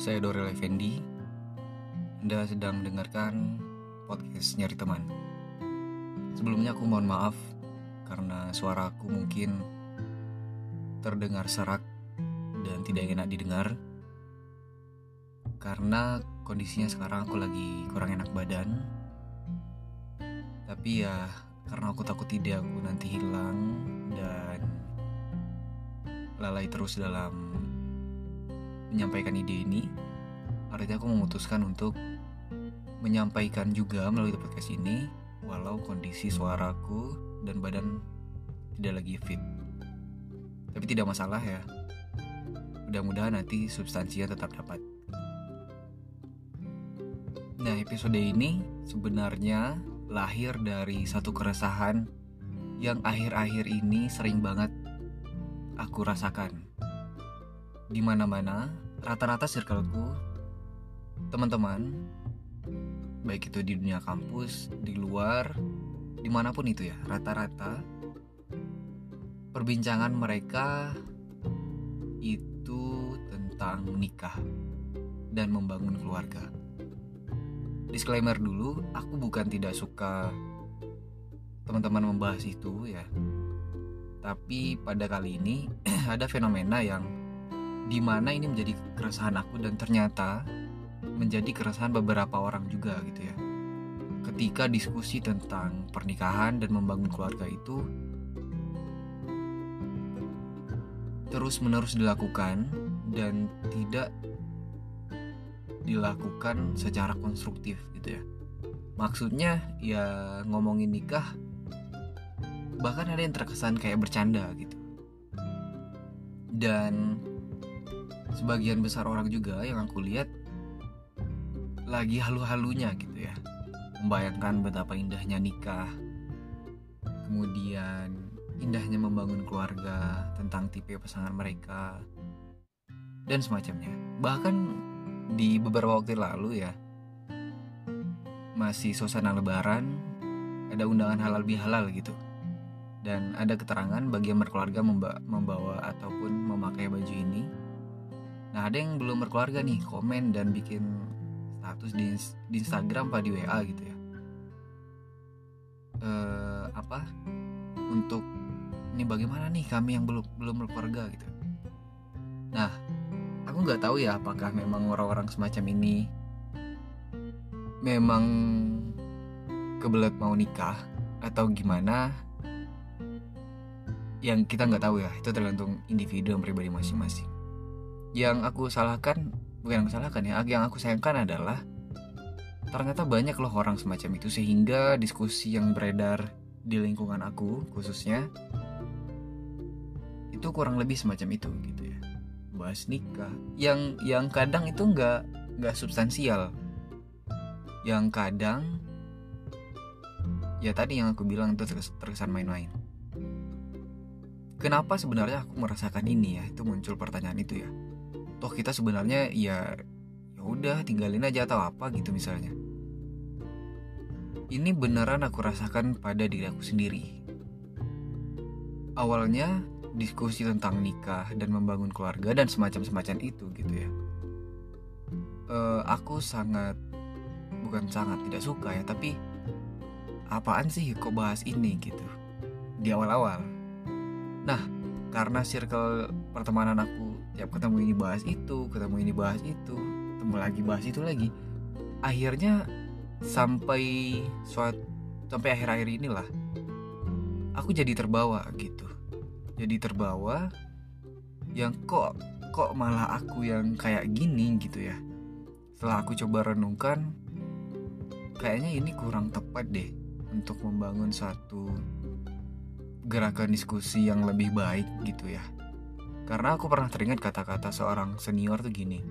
Saya Dorel Effendi. Anda sedang mendengarkan podcast Nyari Teman. Sebelumnya aku mohon maaf karena suara aku mungkin terdengar serak dan tidak enak didengar. Karena kondisinya sekarang aku lagi kurang enak badan. Tapi ya karena aku takut ide aku nanti hilang dan lalai terus dalam menyampaikan ide ini artinya aku memutuskan untuk menyampaikan juga melalui podcast ini walau kondisi suaraku dan badan tidak lagi fit. Tapi tidak masalah ya. Mudah-mudahan nanti substansinya tetap dapat. Nah episode ini sebenarnya lahir dari satu keresahan yang akhir-akhir ini sering banget aku rasakan. Di mana-mana, rata-rata circleku, teman-teman, baik itu di dunia kampus, di luar, di mana pun itu ya, rata-rata perbincangan mereka itu tentang nikah dan membangun keluarga. Disclaimer dulu, aku bukan tidak suka teman-teman membahas itu ya tapi pada kali ini ada fenomena yang di mana ini menjadi keresahan aku dan ternyata menjadi keresahan beberapa orang juga gitu ya. Ketika diskusi tentang pernikahan dan membangun keluarga itu terus-menerus dilakukan dan tidak dilakukan secara konstruktif gitu ya. Maksudnya ya ngomongin nikah bahkan ada yang terkesan kayak bercanda gitu dan sebagian besar orang juga yang aku lihat lagi halu-halunya gitu ya. Membayangkan betapa indahnya nikah kemudian indahnya membangun keluarga tentang tipe pasangan mereka dan semacamnya. Bahkan di beberapa waktu lalu ya masih suasana lebaran ada undangan halal bihalal gitu. Dan ada keterangan bagi yang berkeluarga membawa ataupun memakai baju ini. Nah, ada yang belum berkeluarga nih, komen dan bikin status di, di Instagram apa di WA gitu ya. Eh, apa? Untuk ini bagaimana nih kami yang belum belum berkeluarga gitu. Nah, aku nggak tahu ya apakah memang orang-orang semacam ini memang kebelet mau nikah atau gimana yang kita nggak tahu ya itu tergantung individu dan pribadi masing-masing yang aku salahkan bukan yang aku salahkan ya yang aku sayangkan adalah ternyata banyak loh orang semacam itu sehingga diskusi yang beredar di lingkungan aku khususnya itu kurang lebih semacam itu gitu ya. Bahas nikah. Yang yang kadang itu nggak nggak substansial. Yang kadang ya tadi yang aku bilang itu terkesan main-main. Kenapa sebenarnya aku merasakan ini ya? Itu muncul pertanyaan itu ya toh kita sebenarnya ya ya udah tinggalin aja atau apa gitu misalnya. Ini beneran aku rasakan pada diri aku sendiri. Awalnya diskusi tentang nikah dan membangun keluarga dan semacam-semacam itu gitu ya. Uh, aku sangat bukan sangat tidak suka ya tapi apaan sih kok bahas ini gitu di awal-awal. Nah, karena circle pertemanan aku tiap ketemu ini bahas itu, ketemu ini bahas itu, ketemu lagi bahas itu lagi. Akhirnya sampai suatu sampai akhir-akhir inilah aku jadi terbawa gitu. Jadi terbawa yang kok kok malah aku yang kayak gini gitu ya. Setelah aku coba renungkan kayaknya ini kurang tepat deh untuk membangun satu gerakan diskusi yang lebih baik gitu ya. Karena aku pernah teringat kata-kata seorang senior tuh gini.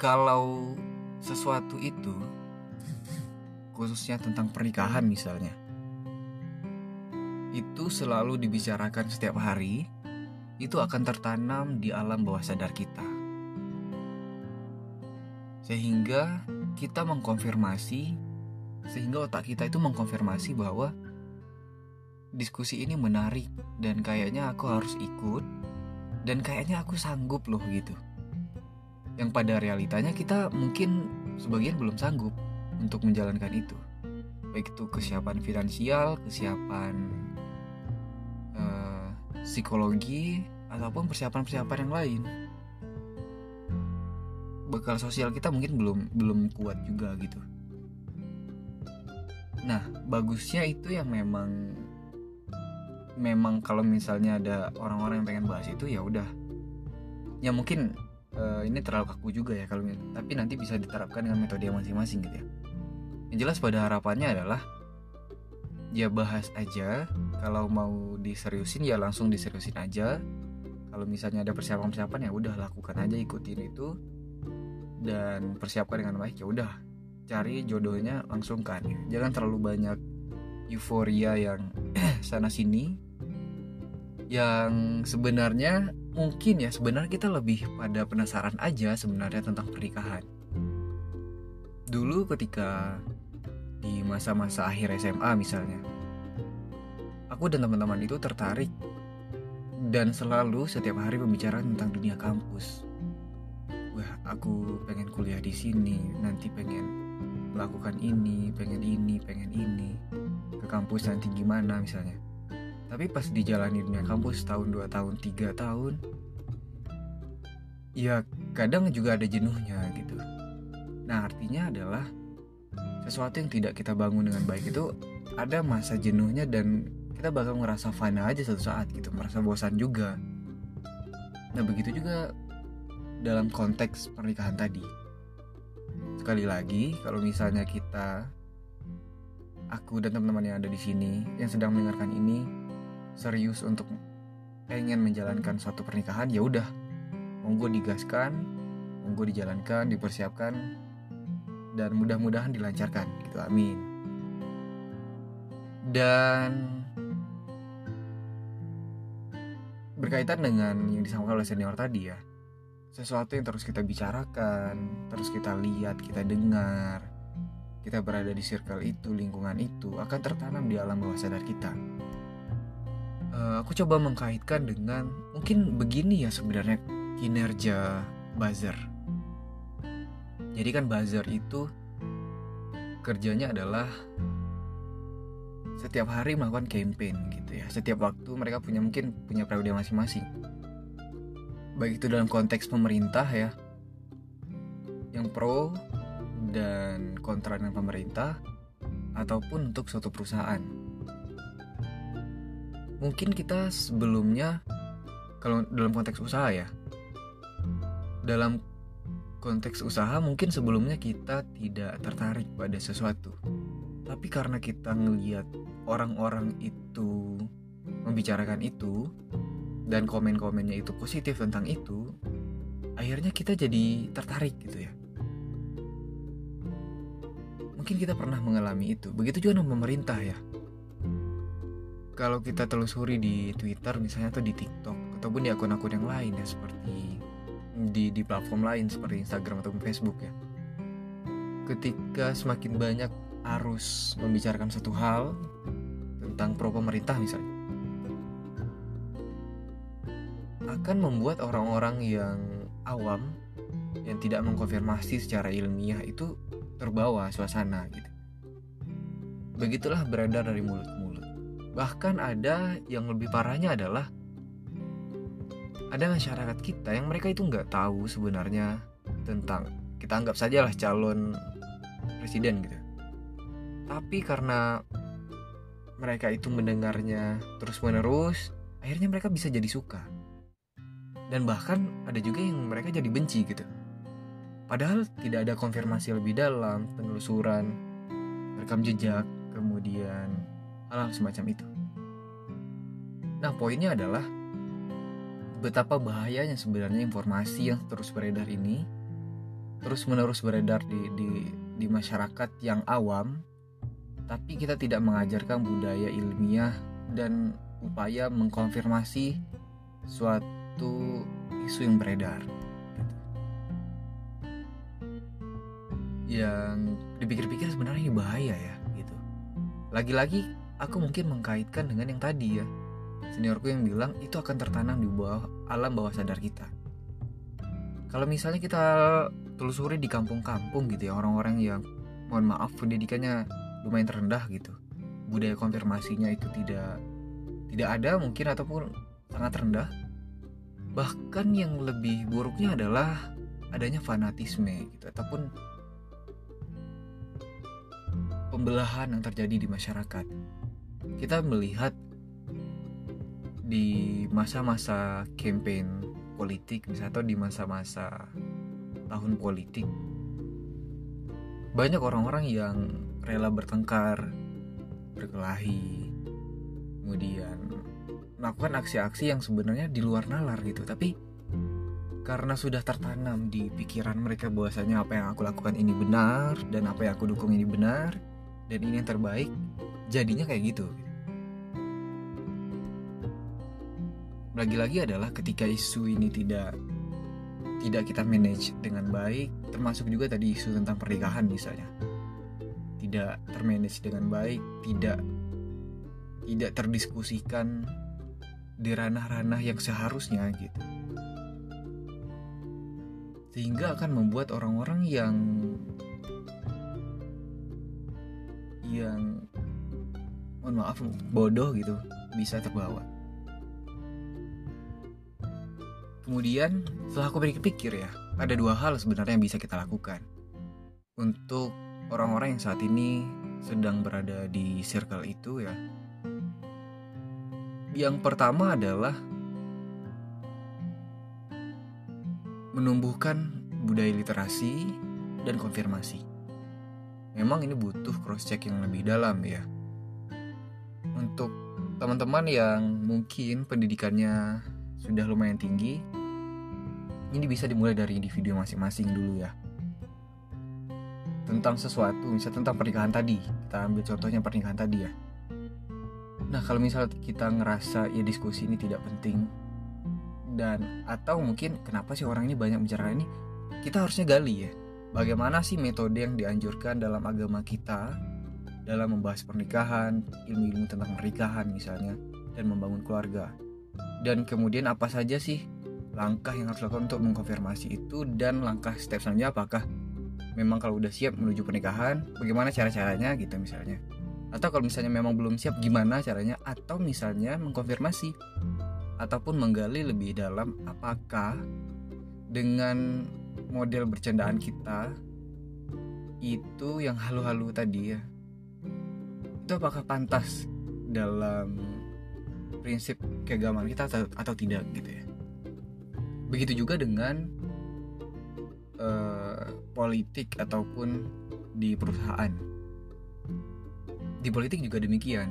Kalau sesuatu itu khususnya tentang pernikahan misalnya itu selalu dibicarakan setiap hari itu akan tertanam di alam bawah sadar kita sehingga kita mengkonfirmasi sehingga otak kita itu mengkonfirmasi bahwa diskusi ini menarik dan kayaknya aku harus ikut dan kayaknya aku sanggup loh gitu. Yang pada realitanya kita mungkin sebagian belum sanggup untuk menjalankan itu. Baik itu kesiapan finansial kesiapan uh, psikologi ataupun persiapan-persiapan yang lain. Bekal sosial kita mungkin belum belum kuat juga gitu. Nah bagusnya itu yang memang memang kalau misalnya ada orang-orang yang pengen bahas itu ya udah. Ya mungkin uh, ini terlalu kaku juga ya kalau tapi nanti bisa diterapkan dengan metode masing-masing gitu ya. Yang jelas pada harapannya adalah ya bahas aja. Kalau mau diseriusin ya langsung diseriusin aja. Kalau misalnya ada persiapan-persiapan ya udah lakukan aja ikutin itu. Dan persiapkan dengan baik ya udah. Cari jodohnya langsung kan jangan terlalu banyak euforia yang sana sini yang sebenarnya mungkin ya sebenarnya kita lebih pada penasaran aja sebenarnya tentang pernikahan. Dulu ketika di masa-masa akhir SMA misalnya aku dan teman-teman itu tertarik dan selalu setiap hari membicarakan tentang dunia kampus. Wah aku pengen kuliah di sini nanti pengen melakukan ini pengen ini pengen ini ke kampus nanti gimana misalnya. Tapi pas dijalani dunia kampus tahun 2 tahun 3 tahun ya kadang juga ada jenuhnya gitu. Nah artinya adalah sesuatu yang tidak kita bangun dengan baik itu ada masa jenuhnya dan kita bakal ngerasa fana aja satu saat gitu merasa bosan juga. Nah begitu juga dalam konteks pernikahan tadi. Sekali lagi kalau misalnya kita aku dan teman-teman yang ada di sini yang sedang mendengarkan ini serius untuk pengen menjalankan suatu pernikahan ya udah. Monggo digaskan monggo dijalankan dipersiapkan dan mudah-mudahan dilancarkan gitu. Amin. Dan berkaitan dengan yang disampaikan oleh senior tadi ya sesuatu yang terus kita bicarakan, terus kita lihat, kita dengar, kita berada di circle itu, lingkungan itu akan tertanam di alam bawah sadar kita. Uh, aku coba mengkaitkan dengan mungkin begini ya sebenarnya kinerja buzzer. Jadi kan buzzer itu kerjanya adalah setiap hari melakukan campaign gitu ya. Setiap waktu mereka punya mungkin punya periode masing-masing baik itu dalam konteks pemerintah ya yang pro dan kontra dengan pemerintah ataupun untuk suatu perusahaan. Mungkin kita sebelumnya kalau dalam konteks usaha ya dalam konteks usaha mungkin sebelumnya kita tidak tertarik pada sesuatu. Tapi karena kita ngelihat orang-orang itu membicarakan itu dan komen-komennya itu positif tentang itu akhirnya kita jadi tertarik gitu ya mungkin kita pernah mengalami itu. Begitu juga dengan pemerintah ya. Kalau kita telusuri di Twitter misalnya atau di TikTok ataupun di akun-akun yang lain ya seperti di di platform lain seperti Instagram ataupun Facebook ya. Ketika semakin banyak arus membicarakan satu hal tentang pro pemerintah misalnya akan membuat orang-orang yang awam yang tidak mengkonfirmasi secara ilmiah itu terbawa suasana gitu. Begitulah beredar dari mulut ke mulut. Bahkan ada yang lebih parahnya adalah ada masyarakat kita yang mereka itu nggak tahu sebenarnya tentang kita anggap saja lah calon presiden gitu. Tapi karena mereka itu mendengarnya terus menerus, akhirnya mereka bisa jadi suka dan bahkan ada juga yang mereka jadi benci gitu padahal tidak ada konfirmasi lebih dalam penelusuran rekam jejak kemudian hal, -hal semacam itu. Nah poinnya adalah betapa bahayanya sebenarnya informasi yang terus beredar ini terus menerus beredar di, di, di masyarakat yang awam tapi kita tidak mengajarkan budaya ilmiah dan upaya mengkonfirmasi suatu isu yang beredar yang dipikir-pikir sebenarnya ini bahaya ya gitu. Lagi-lagi aku mungkin mengkaitkan dengan yang tadi ya. Seniorku yang bilang itu akan tertanam di bawah alam bawah sadar kita. Kalau misalnya kita telusuri di kampung-kampung gitu ya orang-orang yang mohon maaf pendidikannya lumayan terendah gitu budaya konfirmasinya itu tidak tidak ada mungkin ataupun sangat rendah. Bahkan yang lebih buruknya adalah adanya fanatisme gitu ataupun pembelahan yang terjadi di masyarakat. Kita melihat di masa-masa campaign politik misalnya atau di masa-masa tahun politik banyak orang-orang yang rela bertengkar berkelahi kemudian melakukan aksi-aksi yang sebenarnya di luar nalar gitu. Tapi karena sudah tertanam di pikiran mereka bahwasanya apa yang aku lakukan ini benar dan apa yang aku dukung ini benar dan ini yang terbaik jadinya kayak gitu. Lagi-lagi adalah ketika isu ini tidak tidak kita manage dengan baik termasuk juga tadi isu tentang pernikahan misalnya. Tidak termanage dengan baik tidak tidak terdiskusikan di ranah-ranah yang seharusnya gitu. Sehingga akan membuat orang-orang yang yang mohon maaf bodoh gitu bisa terbawa Kemudian setelah aku berpikir ya, ada dua hal sebenarnya yang bisa kita lakukan untuk orang-orang yang saat ini sedang berada di circle itu ya. Yang pertama adalah menumbuhkan budaya literasi dan konfirmasi. Memang ini butuh cross check yang lebih dalam ya. Untuk teman-teman yang mungkin pendidikannya sudah lumayan tinggi, ini bisa dimulai dari individu masing-masing dulu ya. Tentang sesuatu, misalnya tentang pernikahan tadi, kita ambil contohnya pernikahan tadi ya. Nah kalau misalnya kita ngerasa ya diskusi ini tidak penting dan atau mungkin kenapa sih orang ini banyak bicara ini, kita harusnya gali ya. Bagaimana sih metode yang dianjurkan dalam agama kita dalam membahas pernikahan, ilmu-ilmu tentang pernikahan misalnya, dan membangun keluarga? Dan kemudian apa saja sih langkah yang harus dilakukan untuk mengkonfirmasi itu? Dan langkah step selanjutnya apakah memang kalau udah siap menuju pernikahan bagaimana cara-caranya gitu misalnya? Atau kalau misalnya memang belum siap gimana caranya? Atau misalnya mengkonfirmasi? Ataupun menggali lebih dalam apakah dengan model bercandaan kita itu yang halu-halu tadi ya. Itu apakah pantas dalam prinsip keagamaan kita atau, atau tidak gitu ya? Begitu juga dengan uh, politik ataupun di perusahaan. Di politik juga demikian.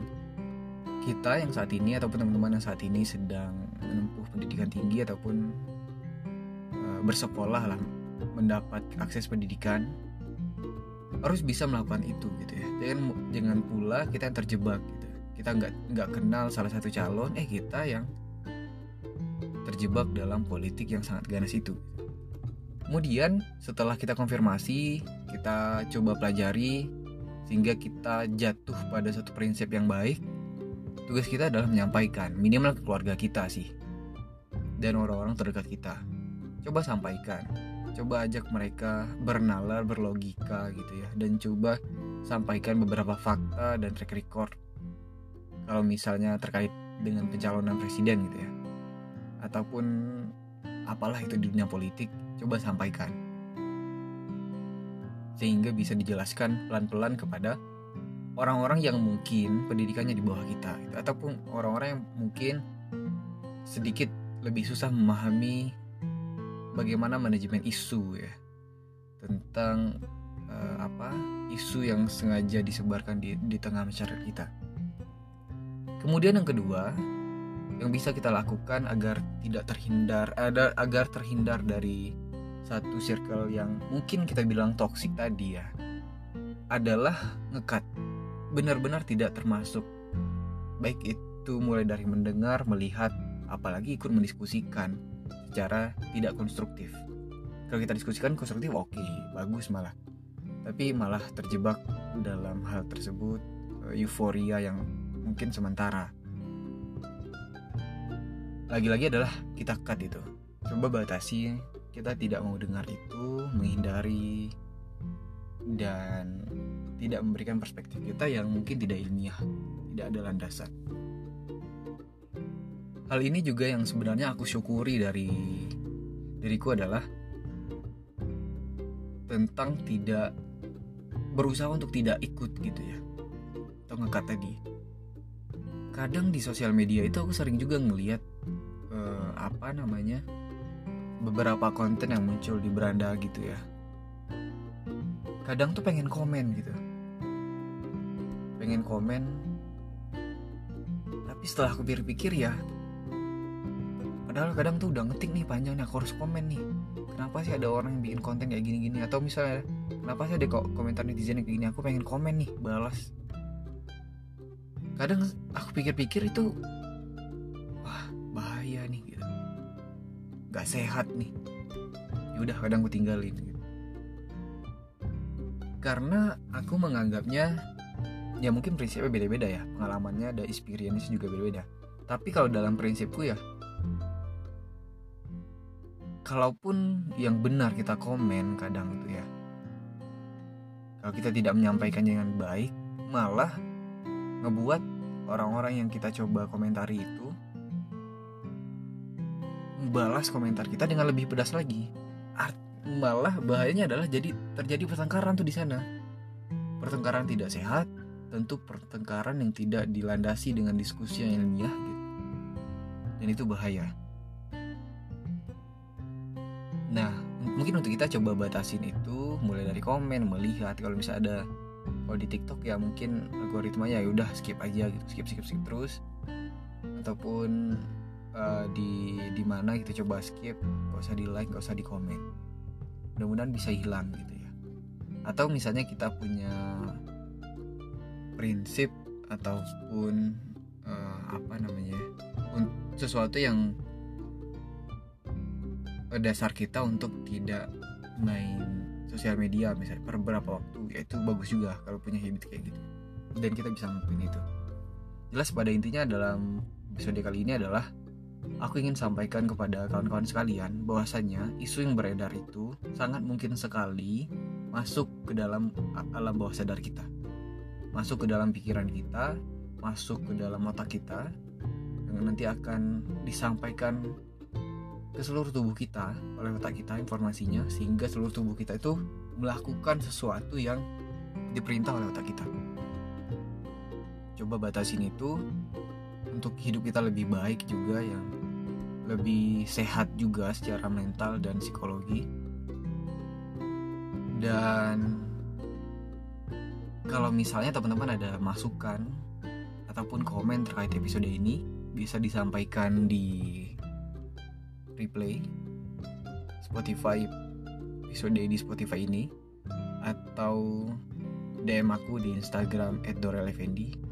Kita yang saat ini ataupun teman-teman yang saat ini sedang menempuh pendidikan tinggi ataupun uh, bersekolah lah mendapat akses pendidikan harus bisa melakukan itu gitu ya. Jangan jangan pula kita yang terjebak gitu. Kita nggak nggak kenal salah satu calon eh kita yang terjebak dalam politik yang sangat ganas itu. Kemudian setelah kita konfirmasi kita coba pelajari sehingga kita jatuh pada satu prinsip yang baik tugas kita adalah menyampaikan minimal ke keluarga kita sih dan orang-orang terdekat kita. Coba sampaikan coba ajak mereka bernalar berlogika gitu ya. Dan coba sampaikan beberapa fakta dan track record. Kalau misalnya terkait dengan pencalonan presiden gitu ya. Ataupun apalah itu di dunia politik coba sampaikan. Sehingga bisa dijelaskan pelan-pelan kepada orang-orang yang mungkin pendidikannya di bawah kita gitu. ataupun orang-orang yang mungkin sedikit lebih susah memahami bagaimana manajemen isu ya. Tentang uh, apa isu yang sengaja disebarkan di, di tengah masyarakat kita. Kemudian yang kedua, yang bisa kita lakukan agar tidak terhindar ada agar terhindar dari satu circle yang mungkin kita bilang toksik tadi ya adalah ngekat. Benar-benar tidak termasuk. Baik itu mulai dari mendengar melihat apalagi ikut mendiskusikan secara tidak konstruktif. Kalau kita diskusikan konstruktif oke okay, bagus malah. Tapi malah terjebak dalam hal tersebut euforia yang mungkin sementara. Lagi-lagi adalah kita cut itu. Coba batasi kita tidak mau dengar itu menghindari dan tidak memberikan perspektif kita yang mungkin tidak ilmiah tidak ada landasan hal ini juga yang sebenarnya aku syukuri dari diriku adalah tentang tidak berusaha untuk tidak ikut gitu ya. Atau ngekat tadi kadang di sosial media itu aku sering juga ngelihat uh, apa namanya beberapa konten yang muncul di beranda gitu ya. Kadang tuh pengen komen gitu. Pengen komen. Tapi setelah aku pikir-pikir ya padahal kadang tuh udah ngetik nih panjang nih aku harus komen nih. Kenapa sih ada orang yang bikin konten kayak gini-gini? Atau misalnya kenapa sih ada kok komentar netizen yang kayak gini? Aku pengen komen nih balas. Kadang aku pikir-pikir itu wah bahaya nih gitu. Gak sehat nih. Yaudah kadang aku tinggalin. Karena aku menganggapnya ya mungkin prinsipnya beda-beda ya. Pengalamannya ada experience juga beda-beda. Tapi kalau dalam prinsipku ya kalaupun yang benar kita komen kadang itu ya. Kalau kita tidak menyampaikan dengan baik malah ngebuat orang-orang yang kita coba komentari itu membalas komentar kita dengan lebih pedas lagi. Art, malah bahayanya adalah jadi terjadi pertengkaran tuh di sana. Pertengkaran tidak sehat tentu pertengkaran yang tidak dilandasi dengan diskusi yang ilmiah gitu. Dan itu bahaya Nah, mungkin untuk kita coba batasin itu mulai dari komen, melihat kalau misalnya ada kalau di TikTok ya mungkin algoritmanya ya udah skip aja gitu, skip skip skip terus. Ataupun uh, di di mana kita coba skip, gak usah di like, gak usah di komen. Mudah-mudahan bisa hilang gitu ya. Atau misalnya kita punya prinsip ataupun uh, apa namanya sesuatu yang dasar kita untuk tidak main sosial media misalnya per beberapa waktu ya itu bagus juga kalau punya habit kayak gitu. Dan kita bisa ngelakuin itu. Jelas pada intinya dalam episode kali ini adalah aku ingin sampaikan kepada kawan-kawan sekalian bahwasanya isu yang beredar itu sangat mungkin sekali masuk ke dalam alam bawah sadar kita. Masuk ke dalam pikiran kita masuk ke dalam otak kita yang nanti akan disampaikan ke seluruh tubuh kita oleh otak kita informasinya sehingga seluruh tubuh kita itu melakukan sesuatu yang diperintah oleh otak kita. Coba batasin itu untuk hidup kita lebih baik juga yang lebih sehat juga secara mental dan psikologi. Dan kalau misalnya teman-teman ada masukan ataupun komen terkait episode ini bisa disampaikan di replay Spotify episode di Spotify ini atau DM aku di Instagram @dorelfendi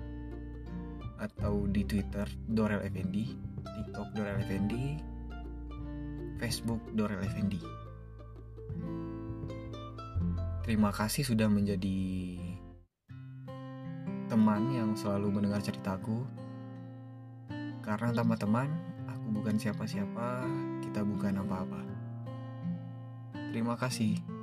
atau di Twitter Dorel Effendi, TikTok Dorel Effendi, Facebook Dorel Effendi. Terima kasih sudah menjadi teman yang selalu mendengar ceritaku. Karena tanpa teman, aku bukan siapa-siapa, kita bukan apa-apa. Terima kasih.